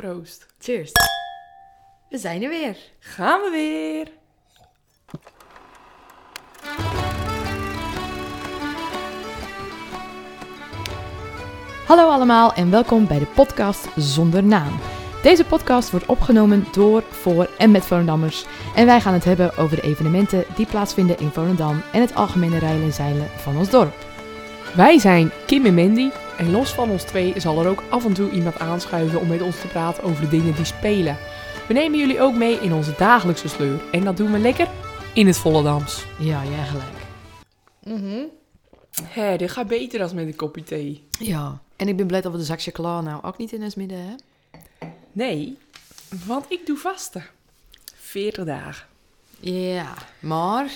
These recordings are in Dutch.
Proost. Cheers. We zijn er weer. Gaan we weer. Hallo allemaal en welkom bij de podcast Zonder Naam. Deze podcast wordt opgenomen door, voor en met Volendammers. En wij gaan het hebben over de evenementen die plaatsvinden in Volendam en het algemene rijden en zeilen van ons dorp. Wij zijn Kim en Mandy. En los van ons twee zal er ook af en toe iemand aanschuiven om met ons te praten over de dingen die spelen. We nemen jullie ook mee in onze dagelijkse sleur. En dat doen we lekker in het Volendams. Ja, jij gelijk. Mhm. Hé, dit gaat beter dan met een kopje thee. Ja, en ik ben blij dat we de zakje klaar nou ook niet in ons midden hebben. Nee, want ik doe vasten. 40 dagen. Ja, maar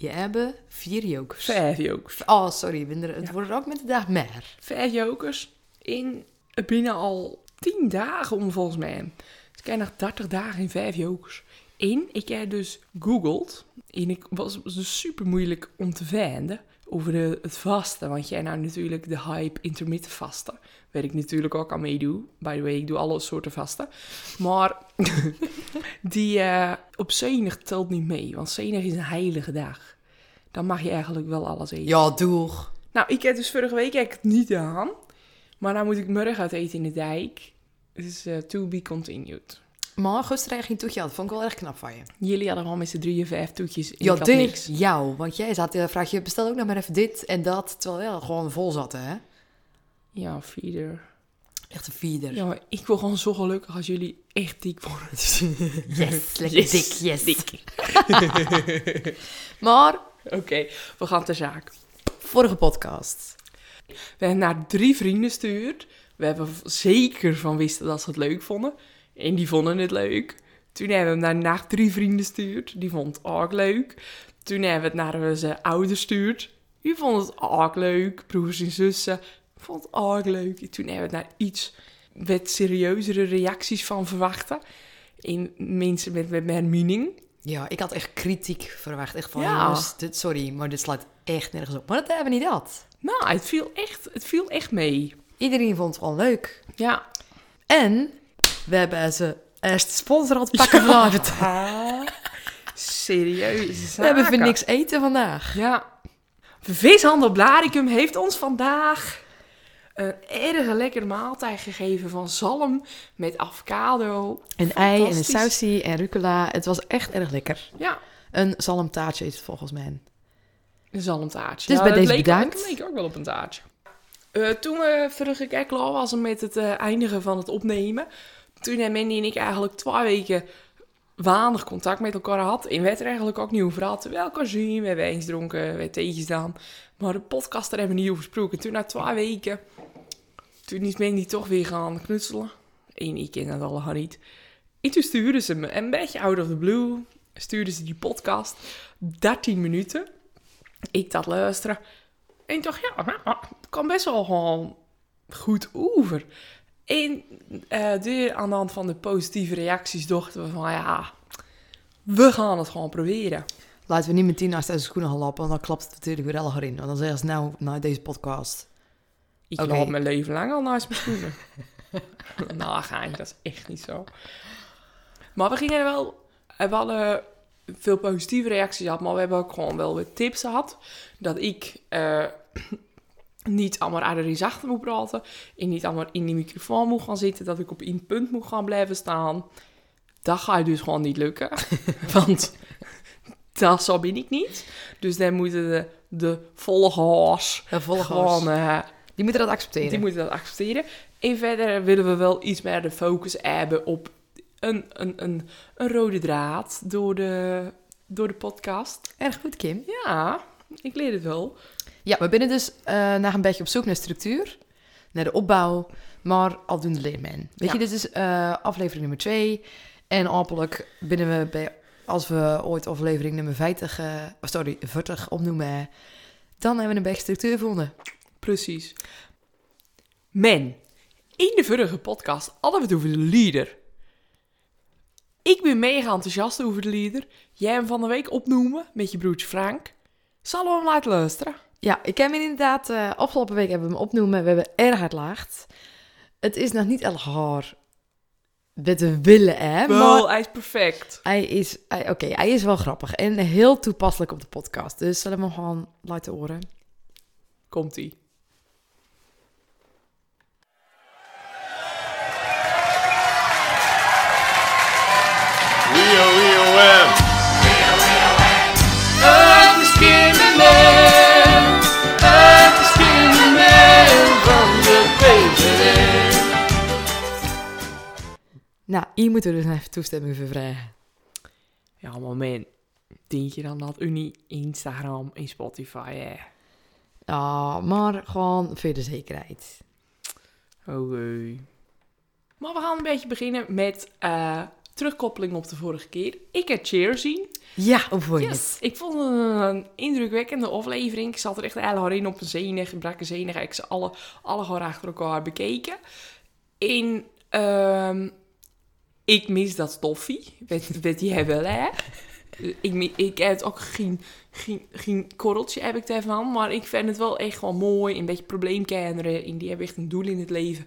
je hebt vier jokers. Vijf jokers. Oh, sorry, het Ja. wordt er ook met de dag meer. Vijf jokers in binnen al 10 dagen om volgens mij. Dus ik heb nog 30 dagen in vijf jokers. En ik heb dus googeld. En ik was dus super moeilijk om te vinden over de, het vasten. Want jij nou natuurlijk de hype intermittent vasten. Waar ik natuurlijk ook aan meedoe. By the way, ik doe alle soorten vasten. Maar die eh, op zenig telt niet mee. Want zenig is een heilige dag. Dan mag je eigenlijk wel alles eten. Ja, doeg. Nou, ik heb dus vorige week heb ik het niet gedaan. Maar nou moet ik morgen uit eten in de dijk. Dus eh to be continued. Maar gisteren geen toetje had, vond ik wel erg knap van je. Jullie hadden gewoon met z'n drieën vijf toetjes. Ja, ik had niks. Jou, want jij zat, uh, vraag je, bestel ook nog maar even dit en dat, terwijl je gewoon vol zat, hè? Ja, vier. Echt een vierder. Ja, maar ik word gewoon zo gelukkig als jullie echt dik worden. Yes, lekker Yes, dik, yes. dik. Maar, Oké, we gaan ter zaak. vorige podcast. We hebben naar drie vrienden gestuurd. We hebben zeker van wisten dat ze het leuk vonden. En die vonden het leuk. Toen hebben we hem naar drie vrienden gestuurd. Die vond het ook leuk. Toen hebben we het naar zijn ouders gestuurd. Die vonden het ook leuk. Broers en zussen vond het ook leuk. En toen hebben we het naar iets wat serieuzere reacties van verwachten. In mensen met, met meer meaning. Ja, ik had echt kritiek verwacht. Echt van, Ja. dit, sorry, maar dit slaat echt nergens op. Maar dat hebben we niet dat. Nou, het viel echt, het viel echt mee. Iedereen vond het wel leuk. Ja. En we hebben ze eerst sponsor aan het pakken vanavond. Serieus. We hebben voor niks eten vandaag. Ja. Vishandel Blaricum heeft ons vandaag een erg lekkere maaltijd gegeven van zalm met avocado. Een ei en een sausie en rucola. Het was echt erg lekker. Ja, Een zalmtaartje is het volgens mij. een zalmtaartje. Dus Ja, bij deze leek bedankt. Dat leek ook wel op een taartje. Eh, toen we vorige keer klaar waren met het eh, eindigen van het opnemen, toen hebben Mandy en ik eigenlijk twee weken weinig contact met elkaar gehad. En werd er eigenlijk ook niet over gehad. We elkaar zien, we hebben eens dronken, we theetjes gedaan. Maar de podcast, daar hebben we niet over gesproken. Toen na twee weken, toen is Mandy toch weer gaan knutselen. En ik ken dat allemaal niet. En toen stuurden ze me, een beetje out of the blue, stuurden ze die podcast. 13 minuten. Ik dat luisteren. En ik dacht, ja, het kan best wel gewoon goed over. En eh, de, aan de hand van de positieve reacties dachten we van, ja, we gaan het gewoon proberen. Laten we niet meteen naast deze schoenen gaan lopen, want dan klapt het natuurlijk weer erger in. Want dan zeggen ze nou, na deze podcast. Ik loop mijn leven lang al naast mijn schoenen. nou, gaantje, dat is echt niet zo. Maar we gingen wel... We hadden veel positieve reacties gehad, maar we hebben ook gewoon wel wat tips gehad. Dat ik eh, niet allemaal uit de zachter moet praten. En niet allemaal in die microfoon moet gaan zitten. Dat ik op één punt moet gaan blijven staan. Dat gaat dus gewoon niet lukken. Want dat zo ben ik niet. Dus dan moeten de, de volgers De volgers, gewoon... eh, die moeten dat accepteren. die moeten dat accepteren. En verder willen we wel iets meer de focus hebben op een, een, een, een rode draad door de, door de podcast. Erg goed, Kim. Ja, ik leer het wel. Ja, we zijn dus eh naar een beetje op zoek naar structuur, naar de opbouw, maar aldoende leert men. Weet Ja. je, dit is eh, aflevering nummer 2. En hopelijk binnen we bij, als we ooit aflevering nummer 50, eh, sorry, 40 opnoemen, dan hebben we een beetje structuur gevonden. Precies. Men, in de vorige podcast hadden we het over de leader. Ik ben mega enthousiast over de leader. Jij hem van de week opnoemen met je broertje Frank. Zal we hem laten luisteren? Ja, ik heb hem inderdaad, eh, afgelopen week hebben we hem opnoemen, we hebben erg hard laagd. Het is nog niet erg hard we willen, hè? Wel, Maar hij is perfect. hij is, hij- oké, hij is wel grappig en heel toepasselijk op de podcast. Dus zullen we hem gewoon laten horen? Komt-ie. Rio, Rio, Nou, hier moeten we dus even toestemming voor vragen. Ja, maar man. Denk je dan dat Unie, Instagram en Spotify, hè? Ja, maar gewoon voor de zekerheid. Oké. Maar we gaan een beetje beginnen met eh, terugkoppeling op de vorige keer. Ik heb Cheer zien. Ja, hoe vond je Yes. Ik vond het een indrukwekkende aflevering. Ik zat er echt helemaal in op een zenig, brakke zenig. Ik ze alle, alle gewoon achter elkaar bekeken. En ehm, ik mis dat stoffie. Weet, weet jij wel, hè? Ik, ik heb ook geen, geen, geen korreltje heb ik daarvan. Maar ik vind het wel echt wel mooi. Een beetje probleemkinderen. En die hebben echt een doel in het leven.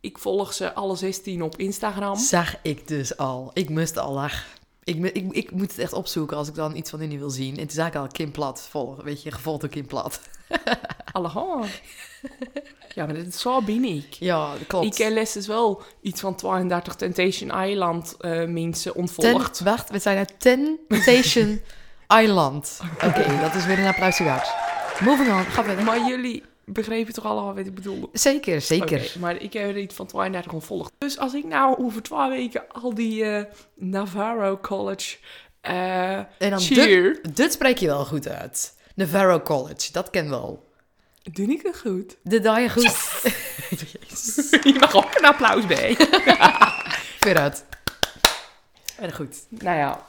Ik volg ze alle 16 op Instagram. Zag ik dus al. Ik moest al lachen. Ik, ik, ik moet het echt opzoeken als ik dan iets van Unie wil zien. En toen zag ik al Kim Plat volgen. Weet je, gevolgd door Kim Plat. Alle Ja, maar dit, zo ben ik. Ja, dat klopt. Ik heb les dus wel iets van 32 Temptation Island eh, mensen Ten, ontvolgd. wacht, we zijn uit Temptation Island. Oké, dat is weer een applausje waard. Moving on, ga verder. Maar jullie begrepen toch allemaal wat ik bedoelde? Zeker, zeker. Maar ik heb er iets van 32 ontvolgd. Dus als ik nou over twee weken al die eh, Navarro College eh En dan cheer... dit, dit spreek je wel goed uit. Navarro College, dat ken wel. Doe ik dat goed? De daai je goed. Je mag ook een applaus bij. Vooruit. Erg goed. nou ja.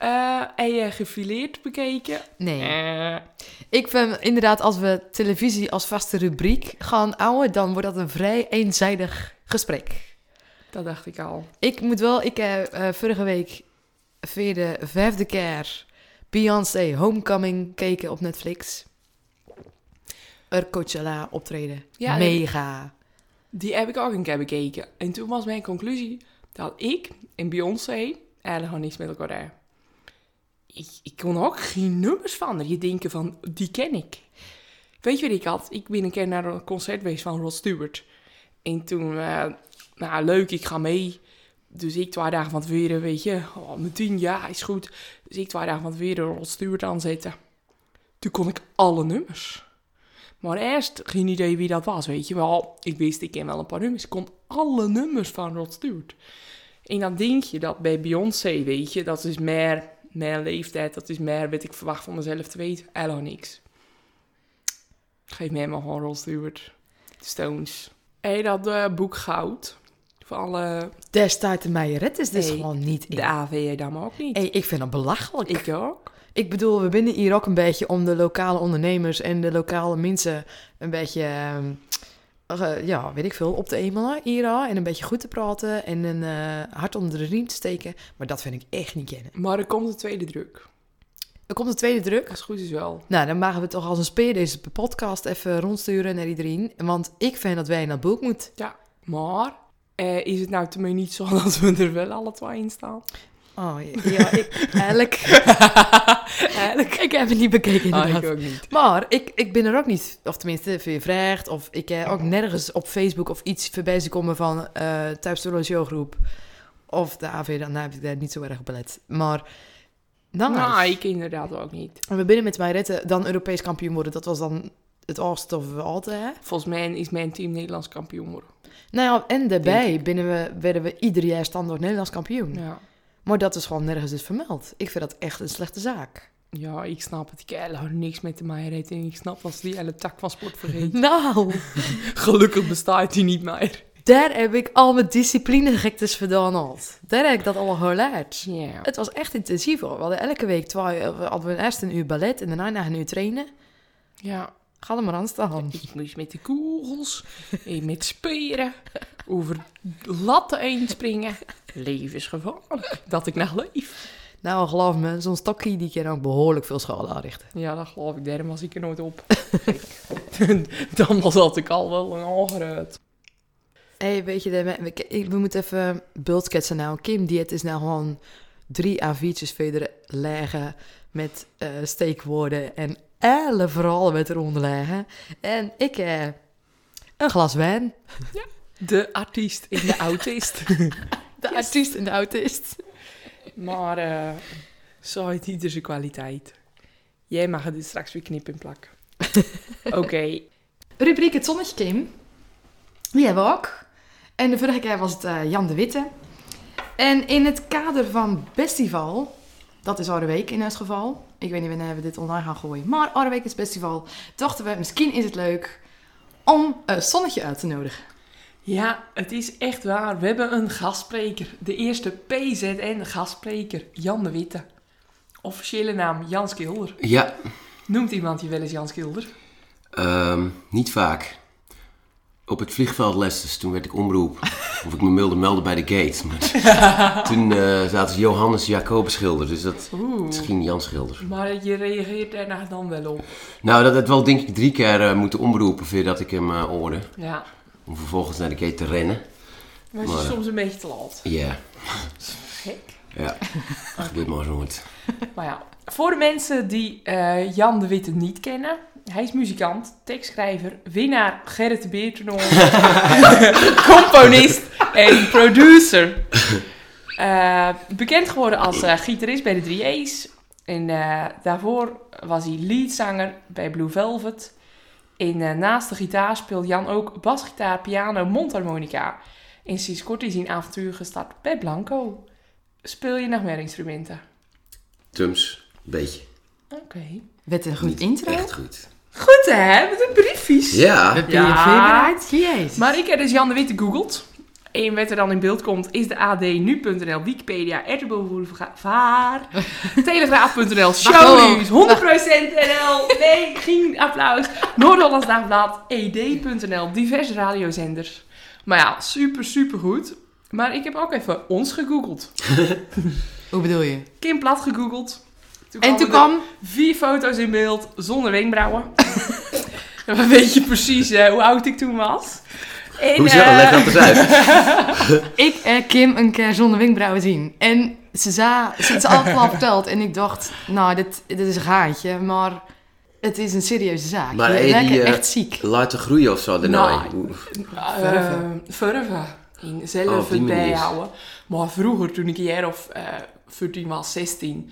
Eh en je gefileerd bekeken? Nee. Eh, Ik vind inderdaad, als we televisie als vaste rubriek gaan houden, dan wordt dat een vrij eenzijdig gesprek. dat dacht ik al. Ik moet wel, ik heb eh, vorige week voor de vijfde keer Beyoncé Homecoming gekeken op Netflix. Er Coachella optreden. Ja, Mega. Die heb ik ook een keer bekeken. En toen was mijn conclusie dat ik en Beyoncé eigenlijk gewoon niks met elkaar hebben. Ik, ik kon ook geen nummers van. Je denken van, die ken ik. Weet je wat ik had? Ik ben een keer naar een concert geweest van Rod Stewart. En toen, eh, nou leuk, ik ga mee. Dus ik twee dagen van tevoren, weet je, oh, meteen, ja, is goed. Dus ik twee dagen van tevoren Rod Stewart aanzetten. Toen kon ik alle nummers. Maar eerst geen idee wie dat was, weet je wel. Ik wist, ik ken wel een paar nummers. Ik kon alle nummers van Rod Stewart. En dan denk je dat bij Beyoncé, weet je, dat is meer, meer leeftijd. Dat is meer wat ik verwacht van mezelf te weten. Helemaal niks. Geef mij maar gewoon Rod Stewart. De Stones. En dat eh, boek Goud. Van alle... Destijds de Meijeret is dus gewoon niet in. De AV dan ook niet. Hey, ik vind dat belachelijk. Ik ook. Ik bedoel, we binnen hier ook een beetje om de lokale ondernemers en de lokale mensen een beetje, ehm, eh, ja, weet ik veel, op te emelen hier al. En een beetje goed te praten en een eh, hart onder de riem te steken. Maar dat vind ik echt niet kennen. Maar er komt een tweede druk. Er komt een tweede druk. Als het goed is wel. Nou, dan mogen we toch als een speer deze podcast even rondsturen naar iedereen. Want ik vind dat wij in dat boek moeten. Ja, maar eh, is het nou tenminste niet zo dat we er wel alle twee in staan? Oh, ja, ik, eigenlijk, Eigenlijk. ik heb het niet bekeken Ah, ik ook niet. Maar ik, ik ben er ook niet, of tenminste, vraagt, of ik heb ook nergens op Facebook of iets voorbij komen van eh Thuis Showgroep. Of de AV, dan heb ik daar niet zo erg op gelet. Maar, dan Nou, ik inderdaad ook niet. En we binnen met mij dan Europees kampioen worden. Dat was dan het oudste of we altijd, hè? Volgens mij is mijn team Nederlands kampioen worden. Nou ja, en daarbij binnen we, werden we ieder jaar standaard Nederlands kampioen. Ja. Maar dat is gewoon nergens dus vermeld. Ik vind dat echt een slechte zaak. ja, ik snap het. Ik heb niks met de Meijer en ik snap als die hele tak van sport vergeet. Nou, Gelukkig bestaat die niet meer. daar heb ik al mijn disciplinegektes gedaan al. Daar heb ik dat al geleerd. Ja. Het was echt intensief hoor. We hadden elke week twee, eh, hadden we eerst een uur ballet en daarna een uur trainen. Ja. Ga er maar aan staan. Ik moest met de kogels en met speren over latten heen springen. Levensgevaarlijk. Dat ik nog leef. Nou, geloof me, zo'n stokkie die kan ook behoorlijk veel schade aanrichten. Ja, dat geloof ik. Daarom was ik er nooit op. Dan was dat ik al wel een aangeruid. hey, weet je, de- we, we- we moeten even beeldsketsen nou. Kim, die het is nou gewoon drie A4'tjes verder leggen met eh, steekwoorden en alle verhalen met eronder. En ik eh, een glas wijn. De artiest in de autist. De artiest en de autist. maar eh zo heeft ieder zijn kwaliteit. Jij mag het dus straks weer knippen en plakken. Oké. Rubriek Het Zonnetje, Kim. Die hebben we ook. En de vorige keer was het eh, Jan de Witte. En in het kader van Festival, dat is oude week in ons geval. Ik weet niet wanneer we dit online gaan gooien. Maar is Festival. Dachten we, misschien is het leuk om een zonnetje uit te nodigen. Ja, het is echt waar. We hebben een gastspreker. De eerste PZN-gastspreker, Jan de Witte. Officiële naam Jan Schilder. Ja, Noemt iemand je wel eens Jan Schilder? ehm, niet vaak. Op het vliegveld Leicester, toen werd ik omroep. Of ik me wilde melden bij de gate. Maar toen eh, zaten ze Johannes Jacobus Schilder, dus dat Oeh. is geen Jan Schilder. Maar je reageert daarna dan wel op. Nou, dat had wel denk ik drie keer eh, moeten omroepen voordat ik hem eh hoorde. Ja. Om vervolgens naar de gate te rennen. Was je Maar- soms een beetje te laat. Ja, Gek. ja. Gebeurt maar zo nooit. Maar ja, voor de mensen die Jan de Witte niet kennen. Hij is muzikant, tekstschrijver, winnaar Gerrit de Beertoernooi, componist en producer. Eh, bekend geworden als eh, gitarist bij de 3A's. En eh, daarvoor was hij leadzanger bij Blue Velvet. En eh, naast de gitaar speelt Jan ook basgitaar, piano, mondharmonica. En sinds kort is hij een avontuur gestart bij Blanco. Speel je nog meer instrumenten? Tums, een beetje. Oké. Werd een goed Niet intro. Echt goed. Goed hè, met een briefjes. Ja, Ben je Ja. voorbereid? Jezus. Maar ik heb dus Jan de Witte gegoogeld. En wat er dan in beeld komt is de AD nu.nl, Wikipedia, RTL Boulevard, Telegraaf.nl, Shownieuws, 100% NL, nee, geen applaus, Noord-Hollands Dagblad, ED.nl, diverse radiozenders. Maar ja, super, super goed. Maar ik heb ook even ons gegoogeld. Hoe bedoel je? Kim Plat gegoogeld. En toen kwam... Vier foto's in beeld zonder wenkbrauwen. Dan weet je precies eh, hoe oud ik toen was. En, hoezo? eh, Leg dat eens uit. Ik en Kim een keer zonder wenkbrauwen zien. En ze zei, ze heeft het altijd al verteld. En ik dacht, nou, dit, dit is een gaatje. Maar het is een serieuze zaak. Maar je hey, lijkt die, eh, echt ziek. Laten groeien of zo daarna. Nou, verven. verven. In zelf Oh, manier. bijhouden. Maar vroeger, toen ik een jaar of eh 14 was, 16,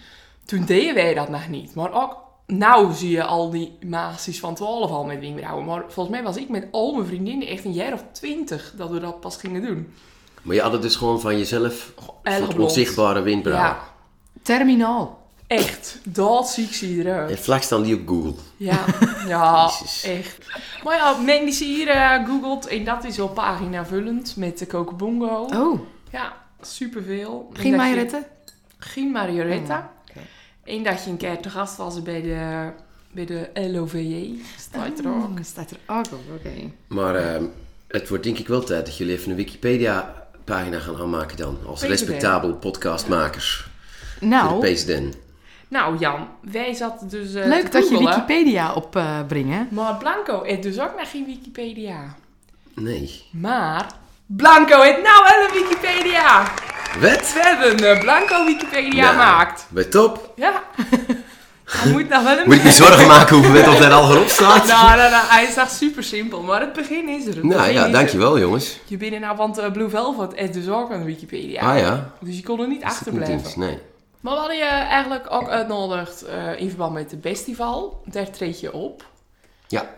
toen deden wij dat nog niet. Maar ook nou zie je al die maasjes van 12 al met wenkbrauwen. Maar volgens mij was ik met al mijn vriendinnen echt een jaar of 20 dat we dat pas gingen doen. Maar je had het dus gewoon van jezelf, van onzichtbare windbrauw. Ja, Terminaal. echt. Dat zie je eruit. En vlak staan die op Google. Ja, ja echt. Maar ja, men die ze hier eh, googelt en dat is wel pagina vullend met de Kokobongo. Oh, Ja, superveel. geen je- Majorette? Geen Marioretta. Oh, oké. En dat je een keer te gast was bij de, bij de LOVJ. Staat er ook. Oh, staat er ook op, oké. Maar ehm, het wordt denk ik wel tijd dat jullie even een Wikipedia-pagina gaan aanmaken dan. Als PZN. respectabele podcastmakers. Nou, Voor de. Nou Jan, wij zaten dus eh, leuk te dat je. Wikipedia opbrengen. Maar Blanco heeft dus ook nog geen Wikipedia. Nee. Maar Blanco heeft nou wel een Wikipedia. Wat? We hebben een Blanco Wikipedia Nou, gemaakt. Bij top. Ja. Hij moet nog wel een Moet ik me zorgen maken hoeveel wet op daar al erop staat? Nou, nou, nou, hij is echt super simpel, maar het begin is er. Het Nou ja, is er. dankjewel jongens. Je bent nou, want eh, Blue Velvet heeft dus ook een Wikipedia. Ah ja. Dus je kon er niet Is achterblijven. niet? Nee. Maar we hadden je eigenlijk ook uitgenodigd eh, in verband met het festival. Daar treed je op. Ja.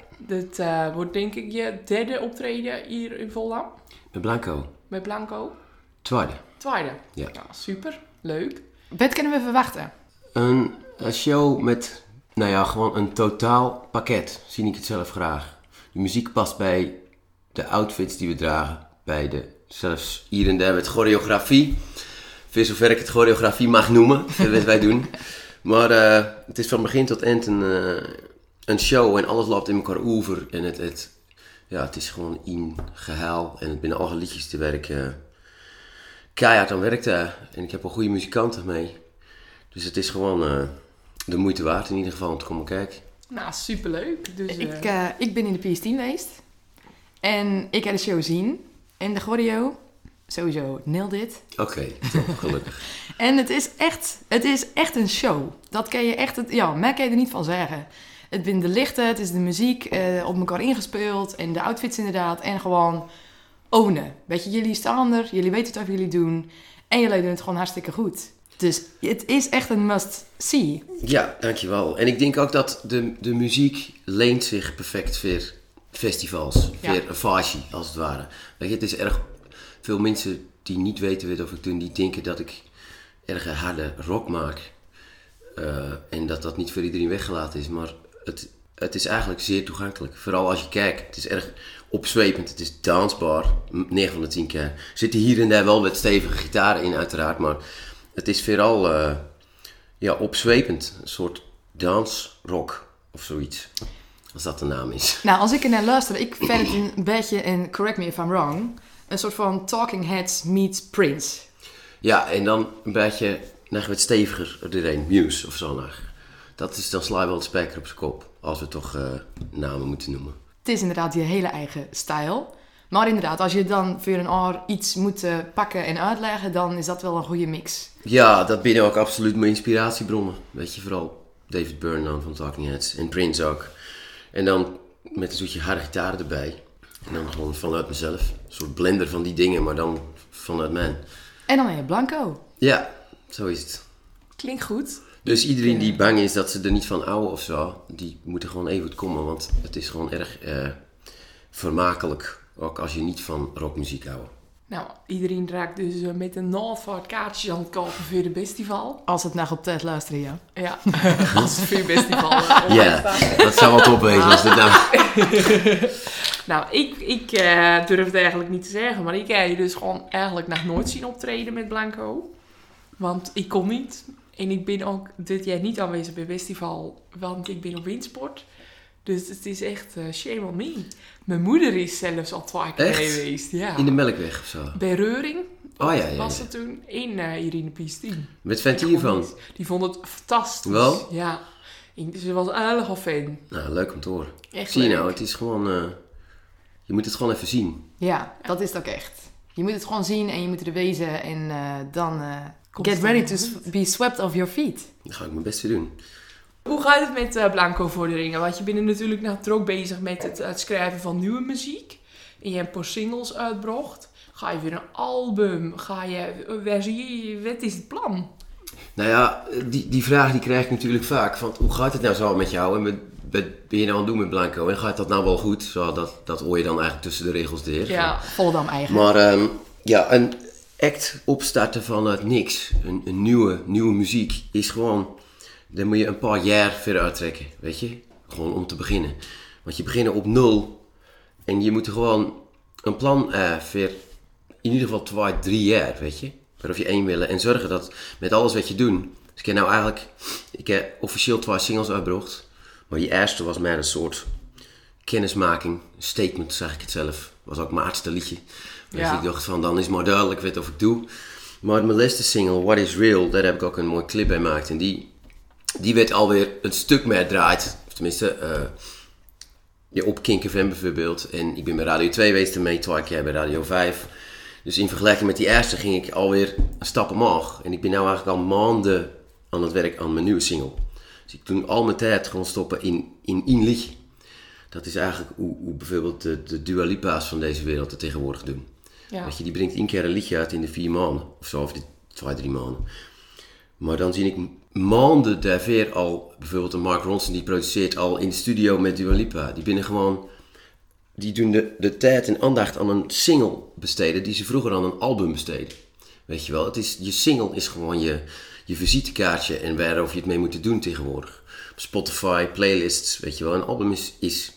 Eh, wordt denk ik je derde optreden hier in Volendam. Met Blanco. Met Blanco. Tweede. Tweede. Ja. super. Leuk. Wat kunnen we verwachten? Een, een show met, nou ja, gewoon een totaal pakket. Zie ik het zelf graag. De muziek past bij de outfits die we dragen. Bij de, zelfs hier en daar met choreografie. Voor zover ik het choreografie mag noemen. wat wij doen. Maar eh, het is van begin tot eind een, eh, een show. En alles loopt in elkaar over. En het, het, ja, het is gewoon een gehaal. En het binnen alle liedjes te werken. Keihard aan werk daar. En ik heb al goede muzikanten mee. Dus het is gewoon eh, de moeite waard in ieder geval om te komen kijken. Nou, super leuk. Dus, eh, Ik, eh, ik ben in de PS10 geweest. En ik heb de show zien. En de choreo, sowieso, nailed it. Oké, toch, gelukkig. En het is echt, het is echt een show. Dat kan je echt, het, ja, meer kan je er niet van zeggen. Het zijn de lichten, het is de muziek eh, op elkaar ingespeeld en de outfits inderdaad. En gewoon ownen. Weet je, jullie staan er, jullie weten wat jullie doen en jullie doen het gewoon hartstikke goed. Dus het is echt een must-see. Ja, dankjewel. En ik denk ook dat de, de muziek leent zich perfect voor festivals. Ja. Voor een als het ware. Weet je, het is erg... Veel mensen die niet weten wat of ik doe, die denken dat ik erg harde rock maak. Eh, en dat dat niet voor iedereen weggelaten is. Maar het, het is eigenlijk zeer toegankelijk. Vooral als je kijkt. Het is erg opzwepend. Het is dansbaar. 9 van de 10 keer. Er zitten hier en daar wel wat stevige gitaren in uiteraard. Maar het is vooral eh, ja, opzwepend. Een soort dansrock of zoiets. Als dat de naam is. Nou, als ik er naar luister, ik vind het een beetje, en correct me if I'm wrong, een soort van Talking Heads meets Prince. Ja, en dan een beetje nog wat steviger erin. Muse of zo nog. Dat is dan sla je wel de spijker op zijn kop. Als we toch eh, namen moeten noemen. Is inderdaad je hele eigen stijl. Maar inderdaad, als je dan voor een oor iets moet eh, pakken en uitleggen, dan is dat wel een goede mix. Ja, dat binnen ook absoluut mijn inspiratiebronnen. Weet je, vooral David Byrne dan van Talking Heads. En Prince ook. En dan met een zoetje harde gitaar erbij. En dan gewoon vanuit mezelf. Een soort blender van die dingen, maar dan vanuit mij. En dan heb je Blanco. Ja, zo is het. Klinkt goed. Dus iedereen die bang is dat ze er niet van houden of zo, die moeten gewoon even goed komen. Want het is gewoon erg eh, vermakelijk. Ook als je niet van rockmuziek houdt. Nou, iedereen raakt dus eh, met een Noordvaart kaartjes aan het kopen voor de festival. Als het nog op tijd luisteren, ja. Ja, als het voor het festival eh, Ja, dat zou wel top wezen als dit nou... Nou, ik, ik eh, durf het eigenlijk niet te zeggen, maar ik heb je dus gewoon eigenlijk nog nooit zien optreden met Blanco. Want ik kon niet. En ik ben ook dit jaar niet aanwezig bij het festival, want ik ben op windsport. Dus het is echt eh, shame on me. Mijn moeder is zelfs al twee keer Echt? geweest. Ja. In de Melkweg of zo. Bij Reuring Oh ja, ja, was ja. het toen in eh Irene Pistien. Met vent hiervan. Die vond het fantastisch. Wel? Ja. Ze was eigenlijk al fan. Nou, leuk om te horen. Echt Zie je nou, het is gewoon... eh, je moet het gewoon even zien. Ja, dat is het ook echt. Je moet het gewoon zien en je moet er wezen en eh, dan eh, get ready to be swept off your feet. Dat ga ik mijn best weer doen. Hoe gaat het met eh, Blanco-vorderingen? Want je bent natuurlijk nou ook bezig met het, het schrijven van nieuwe muziek. En je hebt een paar singles uitgebracht. Ga je weer een album? Ga je... Waar zie je... Wat is het plan? Nou ja, die, die vraag die krijg ik natuurlijk vaak. Van, hoe gaat het nou zo met jou? En met, wat ben je nou aan het doen met Blanco? En gaat dat nou wel goed? Zo, dat, dat hoor je dan eigenlijk tussen de regels door. Ja. Volendam eigen. Maar ehm, ja, een act opstarten vanuit niks, een, een nieuwe, nieuwe muziek, is gewoon... Daar moet je een paar jaar verder uittrekken, weet je? Gewoon om te beginnen. Want je begint op nul en je moet gewoon een plan eh voor in ieder geval twee, drie jaar, weet je? Waarop je één willen en zorgen dat met alles wat je doet... Dus ik heb nou eigenlijk... Ik heb officieel twee singles uitgebracht. Maar die eerste was meer een soort kennismaking, statement, zeg ik het zelf. Was ook mijn aardste liedje. Dus Ja. ik dacht van, dan is maar duidelijk wat of ik doe. Maar mijn laatste single, What Is Real, daar heb ik ook een mooi clip bij gemaakt. En die, die werd alweer een stuk meer draait. Of tenminste, eh ja, op Kink FM bijvoorbeeld. En ik ben bij Radio 2 geweest ermee, twee keer bij Radio 5. Dus in vergelijking met die eerste ging ik alweer een stap omhoog. En ik ben nu eigenlijk al maanden aan het werk aan mijn nieuwe single. Dus ik doe al mijn tijd gewoon stoppen in, in liedje. Dat is eigenlijk hoe, hoe bijvoorbeeld de, de Dua Lipa's van deze wereld het tegenwoordig doen. Ja. Weet je, die brengt één keer een liedje uit in de vier maanden. Of zo, of de twee, drie maanden. Maar dan zie ik maanden daarvoor al, bijvoorbeeld een Mark Ronson, die produceert al in de studio met Dua Lipa. Die binnen gewoon, die doen de, de tijd en aandacht aan een single besteden, die ze vroeger aan een album besteden. Weet je wel, het is, je single is gewoon je, je visitekaartje en waarover je het mee moet doen tegenwoordig. Spotify, playlists, weet je wel. Een album is, is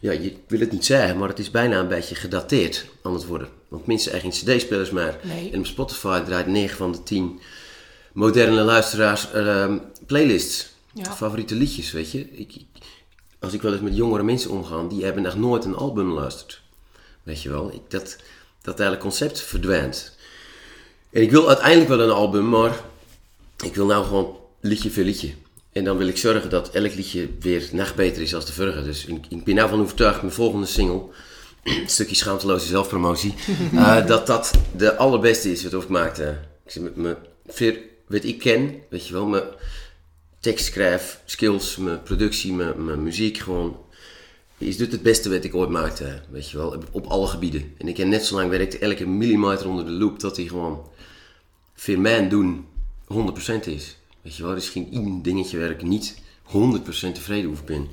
ja, je wil het niet zeggen, maar het is bijna een beetje gedateerd aan het worden. Want mensen geen cd-spelers meer. Nee. En op Spotify draait 9 van de 10 moderne luisteraars ehm, playlists. Ja. Favoriete liedjes, weet je. Ik, als ik wel eens met jongere mensen omga, die hebben nog nooit een album geluisterd. Weet je wel. Ik, dat, dat hele concept verdwijnt. En ik wil uiteindelijk wel een album, maar ik wil nou gewoon liedje voor liedje. En dan wil ik zorgen dat elk liedje weer nog beter is als de vorige. Dus ik, ik ben nou van overtuigd, mijn volgende single, een stukje schaamteloze zelfpromotie, eh, dat dat de allerbeste is wat ik maakte. Ik zeg, met me, veel wat ik ken, weet je wel, mijn tekstschrijf, skills, mijn productie, mijn, mijn muziek, gewoon, is dit het beste wat ik ooit maakte, weet je wel, op, op alle gebieden. En ik heb net zo lang werkte elke millimeter onder de loop, dat hij gewoon voor mijn doen 100% is. Weet je wel, er is geen één dingetje waar ik niet 100% tevreden over ben.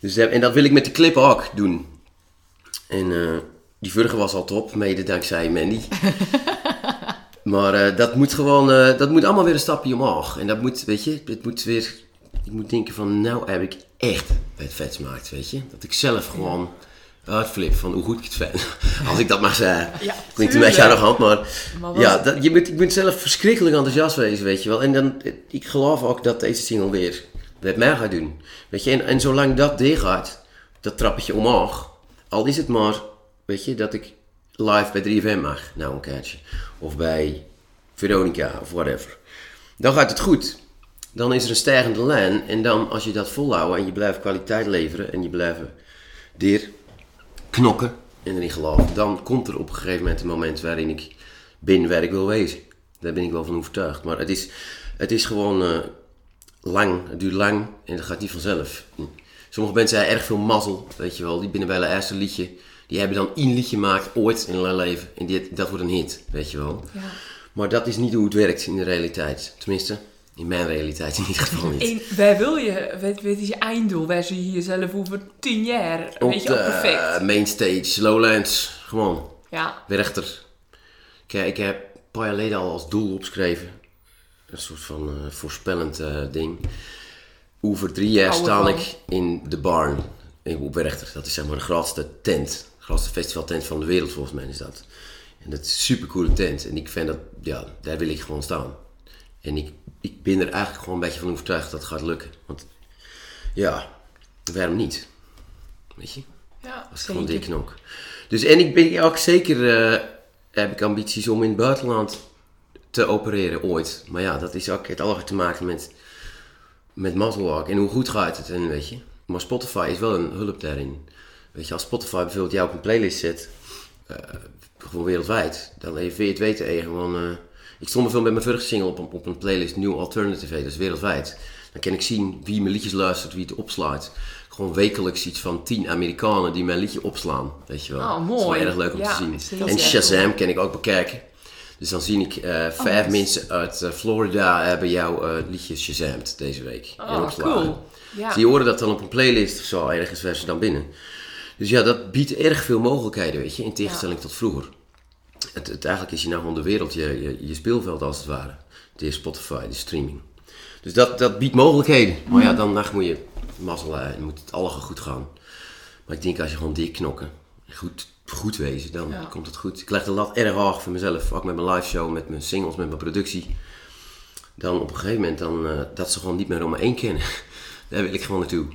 Dus, eh, en dat wil ik met de clip ook doen. En eh, die vorige was al top, mede dankzij Mandy. maar eh, dat moet gewoon, eh, dat moet allemaal weer een stapje omhoog. En dat moet, weet je, het moet weer, ik moet denken van, nou heb ik echt het vet gemaakt, weet je. Dat ik zelf gewoon uitflip van hoe goed ik het vind. Als ik dat mag zeggen. Ja, Klinkt een beetje hand, maar Maar ja, dat, je, moet, je moet zelf verschrikkelijk enthousiast wezen, weet je wel. En dan, ik geloof ook dat deze single weer met mij gaat doen. Weet je, en, en zolang dat dicht gaat, dat trappetje omhoog. Al is het maar, weet je, dat ik live bij 3FM mag, nou een keertje. Of bij Veronica, of whatever. Dan gaat het goed. Dan is er een stijgende lijn. En dan, als je dat volhoudt en je blijft kwaliteit leveren en je blijft dir knokken en erin geloven, dan komt er op een gegeven moment een moment waarin ik ben waar ik wil wezen. Daar ben ik wel van overtuigd. Maar het is, het is gewoon eh, lang, het duurt lang en dat gaat niet vanzelf. Sommige mensen hebben erg veel mazzel, weet je wel. Die binnen bij het eerste liedje, die hebben dan één liedje gemaakt ooit in hun leven. En die, dat wordt een hit, weet je wel. Ja. Maar dat is niet hoe het werkt in de realiteit. Tenminste, in mijn realiteit in ieder geval niet. En waar wil je, wat, wat is je einddoel? Waar zie je jezelf over tien jaar? Op Weet je, de ook perfect. eh, mainstage, Lowlands, gewoon. Ja, Werchter. Kijk, ik heb een paar jaar geleden al als doel opgeschreven. Een soort van eh, voorspellend eh, ding. Over drie jaar sta ik in de barn. In op Werchter. Dat is zeg maar de grootste tent. De grootste festivaltent van de wereld volgens mij is dat. En dat is een super coole tent. En ik vind dat, ja, daar wil ik gewoon staan. En ik, ik ben er eigenlijk gewoon een beetje van overtuigd dat het gaat lukken. Want ja, waarom niet? Weet je? ja Dat is gewoon dik knok. Dus en ik ben ook zeker, eh, heb ik ambities om in het buitenland te opereren ooit. Maar ja, dat is ook het allemaal te maken met, met mazzel ook. En hoe goed gaat het en weet je. Maar Spotify is wel een hulp daarin. Weet je, als Spotify bijvoorbeeld jou op een playlist zet, eh, gewoon wereldwijd, dan even je het weten, gewoon... eh, ik stond bijvoorbeeld met mijn vorige single op, een- op een playlist New Alternative, dat is wereldwijd. Dan kan ik zien wie mijn liedjes luistert, wie het opslaat. Gewoon wekelijks iets van tien Amerikanen die mijn liedje opslaan, weet je wel. Oh, Dat is wel mooi. erg leuk om Ja, te zien. En Shazam kan ik ook bekijken. Dus dan zie ik eh, vijf nice. mensen uit eh, Florida hebben jouw eh, liedje Shazamd deze week. Oh, cool. Ja. Dus die horen dat dan op een playlist of zo, ergens waar ze dan binnen. Dus ja, dat biedt erg veel mogelijkheden, weet je, in tegenstelling tot vroeger. Het, het, eigenlijk is je nou gewoon de wereld, je, je, je speelveld als het ware. De Spotify, de streaming. Dus dat, dat biedt mogelijkheden. Maar ja, dan nacht moet je mazzel hebben en moet het allemaal goed gaan. Maar ik denk als je gewoon dik knokken, goed, goed wezen, dan Ja. komt het goed. Ik leg de lat erg hoog voor mezelf, ook met mijn live show, met mijn singles, met mijn productie. Dan op een gegeven moment dan, eh, dat ze gewoon niet meer om me één kennen. Daar wil ik gewoon naartoe.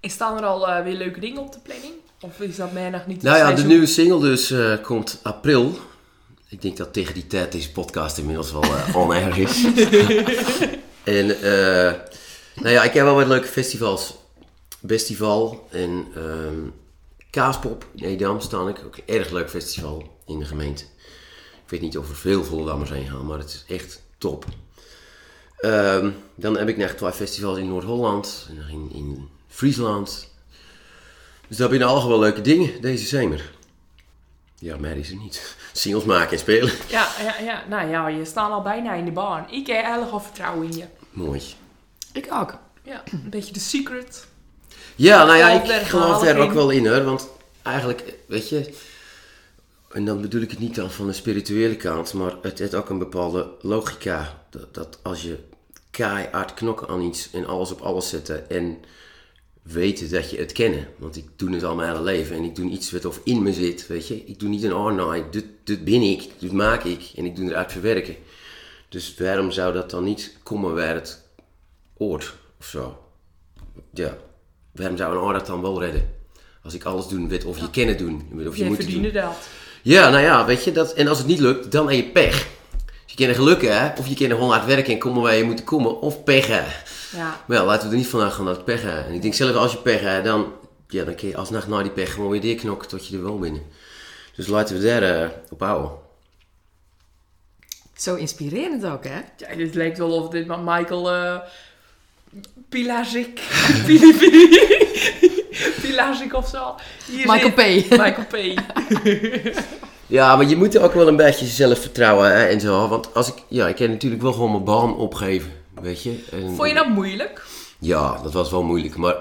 En staan er al eh, weer leuke dingen op de planning? Of is dat mij nog niet Nou ja, de nieuwe single dus eh, komt april. Ik denk dat tegen die tijd deze podcast inmiddels wel on air is. en nou ja, ik heb wel wat leuke festivals. Bestival en ehm Kaaspop in Edam staan ik. Ook een erg leuk festival in de gemeente. Ik weet niet of er veel Vollendammers heen gaan, maar het is echt top. Ehm, dan heb ik nog twee festivals in Noord-Holland en in, in Friesland. Dus dat zijn allemaal wel leuke dingen deze zomer. Ja, mij is er niet. Singles maken en spelen. Ja, ja, ja, nou ja, je staat al bijna in de baan. Ik heb al vertrouwen in je. Mooi. Ik ook. Ja, een beetje de secret. Ja, nou ja, ik geloof daar ook wel in hoor. Want eigenlijk, weet je... En dan bedoel ik het niet dan van de spirituele kant, maar het heeft ook een bepaalde logica. Dat, dat als je keihard knokken aan iets en alles op alles zetten en weten dat je het kennen. Want ik doe het al mijn hele leven en ik doe iets wat of in me zit, weet je. Ik doe niet een oh nee, dit, dit ben ik, dit maak ik en ik doe eruit verwerken. Dus waarom zou dat dan niet komen waar het oort of zo? Ja, waarom zou een oor dat dan wel redden? Als ik alles doen weet of je kennen doen, of je Jij moet doen. verdiende dat. Ja, nou ja, weet je, dat, en als het niet lukt, dan heb je pech. Dus je kan er geluk hè, of je kan gewoon hard werken en komen waar je moet komen, of pech hè. Ja, Maar ja, laten we er niet van uitgaan dat het pech hè. En ik denk zelf, als je pech hebt, dan, ja, dan kun je alsnog na die pech gewoon weer dichtknokken tot je er wel binnen. Dus laten we daar eh, op houden. Zo inspirerend ook, hè? Ja, dit lijkt wel of dit maar Michael uh, Pili- Pilazic of zo. Hier Michael zit- P. Michael P. Ja, maar je moet ook wel een beetje jezelf vertrouwen hè, en zo. Want als ik, ja, ik kan natuurlijk wel gewoon mijn baan opgeven, weet je. En, Vond je dat moeilijk? Ja, dat was wel moeilijk, maar,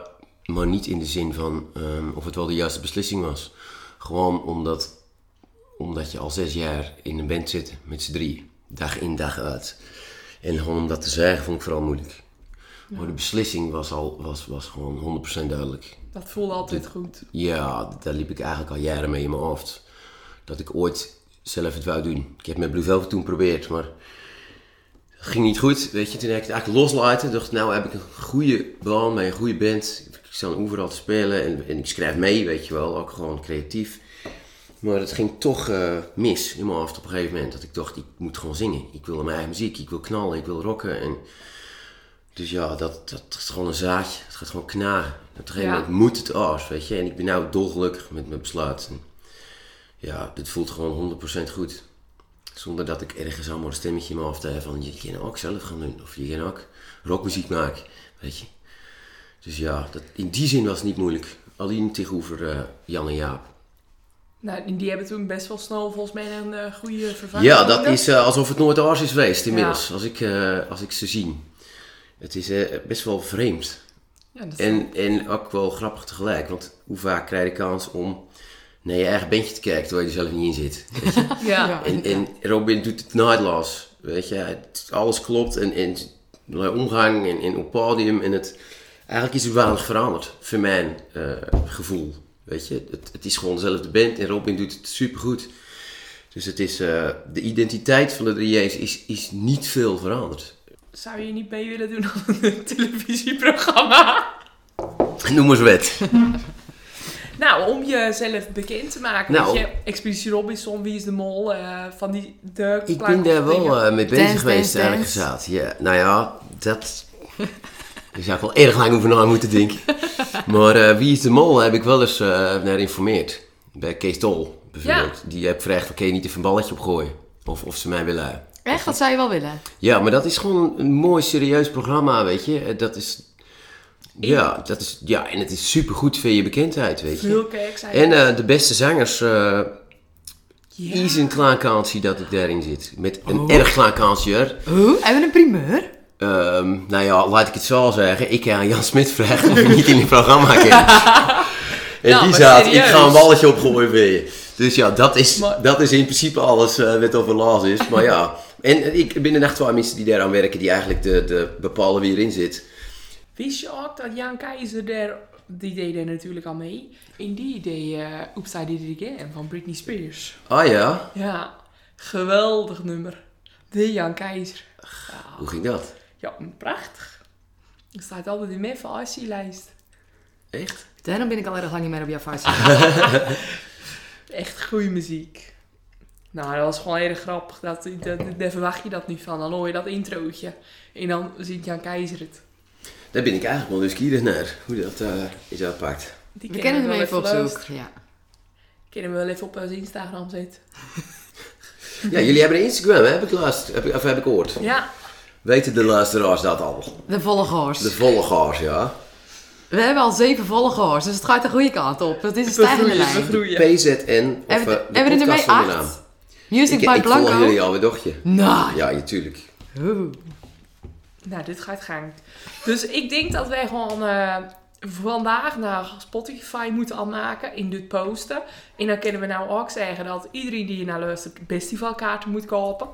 maar niet in de zin van ehm, of het wel de juiste beslissing was. Gewoon omdat, omdat je al zes jaar in een band zit met z'n drie, dag in dag uit. En gewoon om dat te zeggen vond ik vooral moeilijk. Maar de beslissing was, al, was, was gewoon 100% duidelijk. Dat voelde altijd goed. Ja, daar liep ik eigenlijk al jaren mee in mijn hoofd. Dat ik ooit zelf het wou doen. Ik heb met Blue Velvet toen geprobeerd, maar het ging niet goed. Weet je, toen heb ik het eigenlijk loslaten. dacht, nou heb ik een goede baan bij een goede band. Ik sta overal te spelen en, en ik schrijf mee, weet je wel. Ook gewoon creatief. Maar het ging toch eh, mis in mijn hoofd op een gegeven moment. Dat ik dacht, ik moet gewoon zingen. Ik wil mijn eigen muziek, ik wil knallen, ik wil rocken. En dus ja, dat, dat is gewoon een zaadje. Het gaat gewoon knagen. Op een gegeven moment moet het af, weet je. En ik ben nou dolgelukkig met mijn besluit. En ja, dit voelt gewoon 100% goed. Zonder dat ik ergens allemaal een stemmetje in mijn hoofd heb van... Je kan ook zelf gaan doen. Of je kan ook rockmuziek maken, weet je. Dus ja, dat, in die zin was het niet moeilijk. Alleen tegenover eh, Jan en Jaap. Nou, die hebben toen best wel snel volgens mij een eh, goede vervanging. Ja, dat is eh, alsof het nooit oors is geweest inmiddels. Als, ik, als ik ze zie. Het is eh, best wel vreemd. Ja, dat En, en ook wel grappig tegelijk. Want hoe vaak krijg je de kans om naar je eigen bandje te kijken terwijl je er zelf niet in zit. Weet je? ja. Ja. en, en Robin doet het naadloos. Weet je, het- alles klopt en, en de omgang en, en op podium. En het, eigenlijk is er weinig veranderd, voor mijn eh, gevoel. Weet je, het, het is gewoon dezelfde band en Robin doet het supergoed. Dus het is, eh, de identiteit van de 3J's is, is niet veel veranderd. Zou je niet mee willen doen aan een televisieprogramma? Noem eens wet. Nou, om jezelf bekend te maken. Nou. Weet je, Expeditie Robinson, Wie is de Mol, eh, van die de Ik ben daar wel eh, mee bezig Dance, geweest, dance, eigenlijk gezegd. Ja, nou ja, dat... Daar zou ik wel erg lang over na moeten denken. maar eh, Wie is de Mol heb ik wel eens eh, naar geïnformeerd. Bij Kees Tol, bijvoorbeeld. Die heb gevraagd, oké, niet even een balletje opgooien. Of, of ze mij willen. Echt, dat zou je wel willen. Ja, maar dat is gewoon een mooi, serieus programma, weet je. Eh, Dat is... Ja, dat is, ja, en het is supergoed voor je bekendheid, weet je. Zei En eh, de beste zangers, Ja. is een klein kansje dat ik daarin zit. Met een erg klein kansje. Hoe? Hebben we een primeur? Ehm, nou ja, laat ik het zo zeggen. Ik ga aan Jan Smit vragen of hij niet in het programma kan. en Nou, die zat, ik ga een balletje opgooien voor je. Dus ja, dat is, Maar- dat is in principe alles wat over Laas is. Maar ja, en ik ben er echt twee mensen die daaraan werken, die eigenlijk de, de bepalen wie erin zit. Wist je ook dat Jan Keizer daar, die deed er natuurlijk al mee, in die idee uh, Oops, I Did It Again van Britney Spears. Ah ja, Ja, geweldig nummer. De Jan Keizer. hoe ging dat? Ja, prachtig. Er staat altijd in mijn lijst Echt? Daarom ben ik al erg lang niet meer op jouw vuist. Echt goede muziek. Nou, dat was gewoon erg grappig. Dat, dat, daar verwacht je dat niet van. Dan hoor je dat introotje. En dan ziet Jan Keizer het. Daar ben ik eigenlijk wel nieuwsgierig naar, hoe dat eh, is uitpakt. Die We kennen hem wel even op zoek. Ja. Kunnen we wel even op zijn Instagram zetten. Ja, jullie hebben een Instagram, hè? heb ik luisterd, heb ik, of heb ik gehoord. Ja, Weten de luisteraars dat al? De volgers. De volgers, ja. We hebben al zeven volgers, dus het gaat de goede kant op. Het is een we stijgende groeien, we lijn. groeien. PZN, of Hebben eh, we, de hebben we er mee zonder naam. acht? Music Ik, by ik volg Blanco? jullie alweer, dochtje. Nou. Ja, natuurlijk. Oeh. Nou, dit gaat gang. Dus ik denk dat wij gewoon eh, vandaag naar Spotify moeten aanmaken in dit posten. En dan kunnen we nou ook zeggen dat iedereen die hier naar luistert festivalkaarten moet kopen.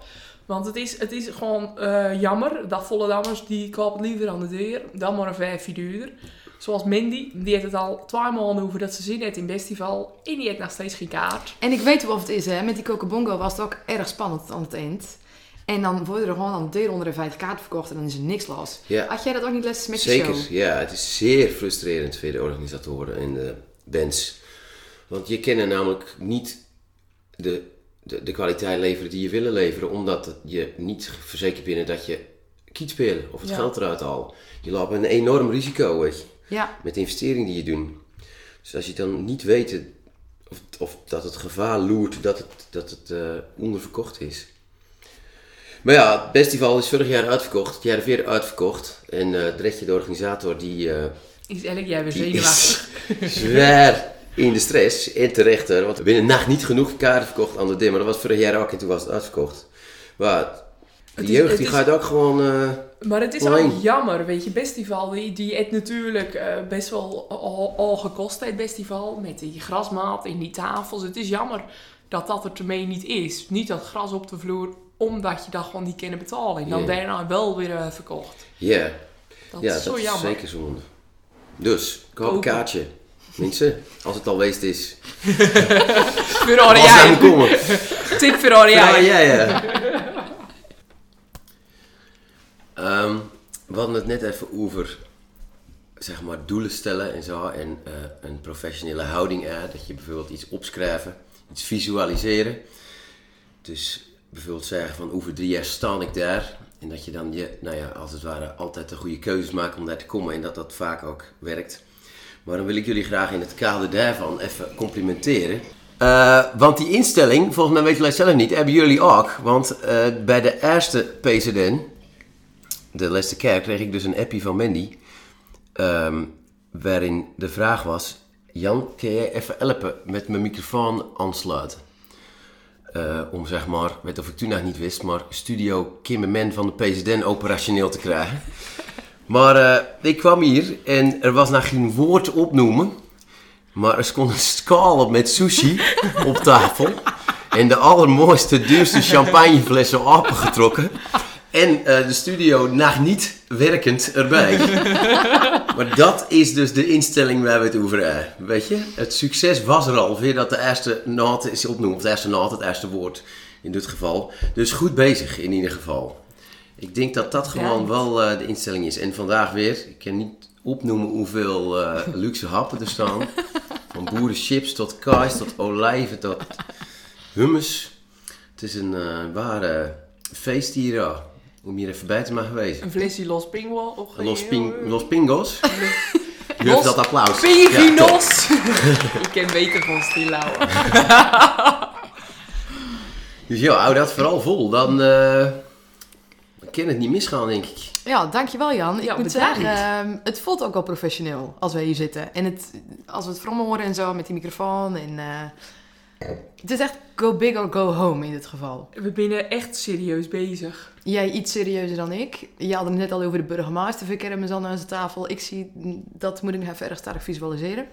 Want het is, het is gewoon eh, jammer dat Vollendammers die kopen liever aan de deur dan maar een vijfje duurder. Zoals Mindy, die heeft het al twee maanden over dat ze zin heeft in festival. En die heeft nog steeds geen kaart. En ik weet of het is, hè. Met die Cocobongo was het ook erg spannend aan het eind. En dan worden er gewoon aan de deur onder de vijf kaarten verkocht en dan is er niks los. Ja, Had jij dat ook niet les met je zeker. show? Ja, het is zeer frustrerend voor de organisatoren en de bands. Want je kan er namelijk niet de, de, de kwaliteit leveren die je willen leveren, omdat je niet verzekerd bent dat je kiet spelen of het Ja. geld eruit haalt. Je loopt een enorm risico, weet je. Ja. met de investering die je doet. Dus als je dan niet weet of, of dat het gevaar loert dat het, dat het eh, onderverkocht is. Maar ja, het festival is vorig jaar uitverkocht, het jaar weer uitverkocht. En uh, de rechtje, de organisator, die, uh, Is elk jaar weer zenuwachtig. zwaar in de stress. En terecht, want we binnen nacht niet genoeg kaarten verkocht aan de dim. Maar dat was vorig jaar ook en toen was het uitverkocht. Maar de is- jeugd die is- gaat ook gewoon... eh, Maar het is ook jammer, weet je. Festival, die, die het natuurlijk eh, best wel al, al gekost, het festival. Met die grasmaat en die tafels. Het is jammer dat dat er ermee niet is. Niet dat gras op de vloer, omdat je dat gewoon niet kunnen betalen. En dan daarna wel weer eh, verkocht. Ja, Dat ja is zo dat is jammer. zeker zonde. Dus, koop een kaartje. Mensen, als het al is. Ferrari. Tip Ferrari, Ja, ja, ja. We hadden het net even over, zeg maar, doelen stellen en zo. En eh, een professionele houding, hè, dat je bijvoorbeeld iets opschrijven, iets visualiseren. Dus bijvoorbeeld zeggen van over drie jaar sta ik daar. En dat je dan, je, nou ja, als het ware, altijd de goede keuzes maakt om daar te komen. En dat dat vaak ook werkt. Maar dan wil ik jullie graag in het kader daarvan even complimenteren. Eh, want die instelling, volgens mij weten jullie zelf niet, hebben jullie ook. Want eh, bij de eerste PCDN, de Leste Kerk, kreeg ik dus een appie van Mandy. ehm, waarin de vraag was: Jan, kun jij even helpen met mijn microfoon aansluiten? Eh, om zeg maar, weet of ik toen nog niet wist, maar Studio Kimmerman van de PCDN operationeel te krijgen. Maar eh, ik kwam hier en er was nog geen woord opnoemen. Maar er stond een schaal met sushi op tafel. En de allermooiste, duurste champagneflessen opengetrokken. En eh, de studio nog niet werkend erbij. maar dat is dus de instelling waar we het over hebben. Weet je, het succes was er al. Weer dat de eerste naad is opnoemen. Of de eerste naad, het eerste woord in dit geval. Dus goed bezig in ieder geval. Ik denk dat dat gewoon wel eh, de instelling is. En vandaag weer, ik kan niet opnoemen hoeveel eh, luxe happen er staan. Van boerenchips tot kaas, tot olijven, tot hummus. Het is een eh, ware feest hier. Om hier even bij te mogen wezen. Een flesje Los Pingua. Of Los, ping, los Pingos. Durf Los dat applaus. Pinginos! Ik ken beter van Stilauwen. Dus ja, hou dat vooral vol. Dan, eh, dan kan het niet misgaan, denk ik. Ja, dankjewel Jan. Ik Ja, moet bedankt. zeggen, ehm, het voelt ook wel professioneel als wij hier zitten. En het, als we het vrommen horen en zo met die microfoon. En, eh, het is echt go big or go home in dit geval. We zijn echt serieus bezig. Jij iets serieuzer dan ik. Je had het net al over de burgemeester verkermen aan onze tafel. Ik zie, dat moet ik nog even erg sterk visualiseren.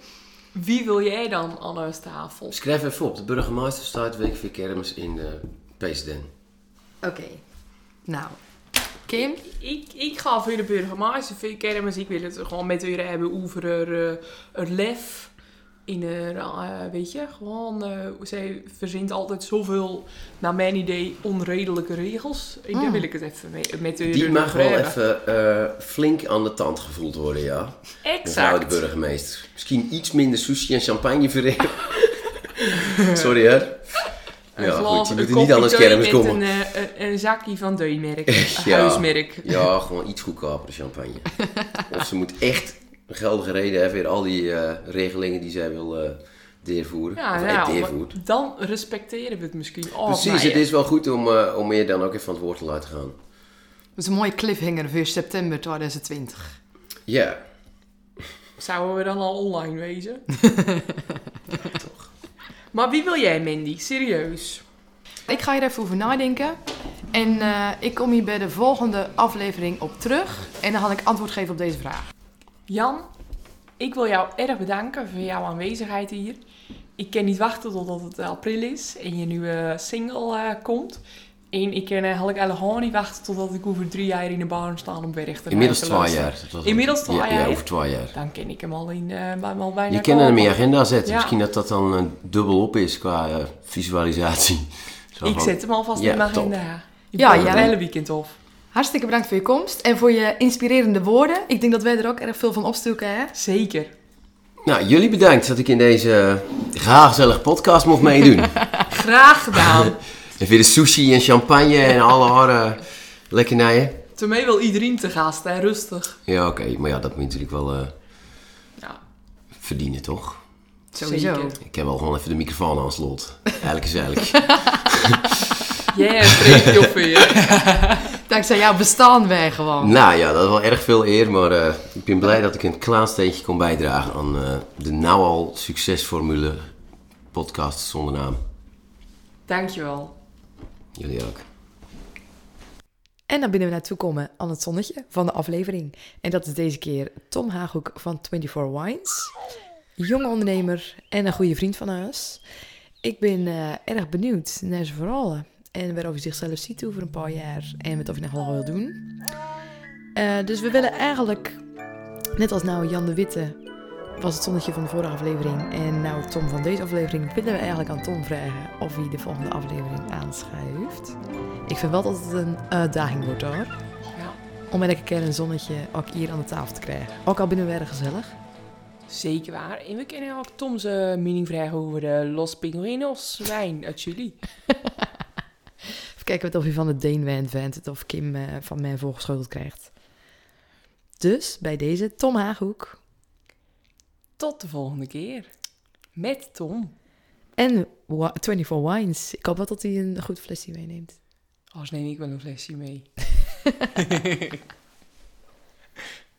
Wie wil jij dan aan huis tafel? Schrijf even op. De burgemeester staat week voor kermis in de PSDN. Oké. Nou, Kim? Ik, ik ga voor de burgemeester voor kermis. Ik wil het gewoon met u hebben over er, eh, lef. In er, eh, weet je, gewoon, eh, zij verzint altijd zoveel, naar mijn idee, onredelijke regels. En daar Mm. wil ik het even mee, met u Die mag wel even eh, flink aan de tand gevoeld worden, ja. Mevrouw de Exact. burgemeester. Misschien iets minder sushi en champagne verregen. Sorry, hè. Een Ja, glas- goed, je een moet er niet aan thee kermis met komen. Een, eh, een, een zakje van Deunmerk. Ja. Huismerk. Ja, gewoon iets goedkoper champagne. of ze moet echt een geldige reden hebben weer al die eh, regelingen die zij wil eh deurvoeren. Ja, of ja, eh, maar deurvoert. dan respecteren we het misschien. Oh, Precies, maar het is wel goed om, eh, om je dan ook even van het woord te laten gaan. Dat is een mooie cliffhanger voor september 2020. Ja, Zouden we dan al online wezen? Maar wie wil jij, Mandy? Serieus? Ik ga hier even over nadenken. En eh, ik kom hier bij de volgende aflevering op terug. En dan ga ik antwoord geven op deze vraag. Jan, ik wil jou erg bedanken voor jouw aanwezigheid hier. Ik kan niet wachten totdat het april is en je nieuwe single eh, komt. En ik kan eigenlijk helemaal niet wachten totdat ik over drie jaar in de baan sta om weg te inmiddels te twee jaar. Inmiddels twee ja, jaar, Ja, ja? over twee jaar. Dan ken ik hem al, in, eh, al bijna Je kan hem in je agenda zetten. Ja. Misschien dat dat dan eh, dubbel op is qua eh, visualisatie. Zo Ik van- zet hem alvast Ja, in mijn agenda. Ja, ja, ja. het hele weekend of. Hartstikke bedankt voor je komst en voor je inspirerende woorden. Ik denk dat wij er ook erg veel van opstoken, hè? Zeker. Nou, jullie bedankt dat ik in deze graag gezellige podcast mocht meedoen. Graag gedaan. en weer de sushi en champagne en alle andere lekkernijen. Daarmee wil iedereen te gast, hè? Rustig. Ja, oké. Maar ja, dat moet je natuurlijk wel eh, Ja. verdienen, toch? Sowieso. Zeker. Ik heb wel gewoon even de microfoon aan slot. Eigenlijk is eigenlijk. Ja, spreek je op. Dankzij jouw bestaan wij gewoon. nou ja, dat is wel erg veel eer, maar eh, ik ben blij dat ik een klein steentje kon bijdragen aan eh, de nou al succesformule podcast zonder naam. Dankjewel. Jullie ook. En dan binnen we naartoe komen aan het zonnetje van de aflevering. En dat is deze keer Tom Haaghoek van 24 Wines. Jonge ondernemer en een goede vriend van huis. Ik ben eh, erg benieuwd naar zijn verhalen. En waarover hij zichzelf ziet over een paar jaar. En wat of hij nog wel wil doen. Eh, dus we willen eigenlijk, net als nou Jan de Witte was het zonnetje van de vorige aflevering. En nou Tom van deze aflevering, willen we eigenlijk aan Tom vragen of hij de volgende aflevering aanschuift. Ik vind wel dat het een uitdaging wordt hoor. Ja. Om elke keer een zonnetje ook hier aan de tafel te krijgen. Ook al binnen we erg gezellig. Zeker waar. En we kennen ook Tom's eh, mening vragen over de Los Pingüinos wijn uit Chili. Even kijken of hij van de Deen Wijn vindt of Kim eh, van mij voorgeschoteld krijgt. Dus bij deze Tom Haaghoek Tot de volgende keer. Met Tom. en Wa- 24 Wines. Ik hoop wel dat hij een goed flesje meeneemt. Als neem ik wel een flesje mee.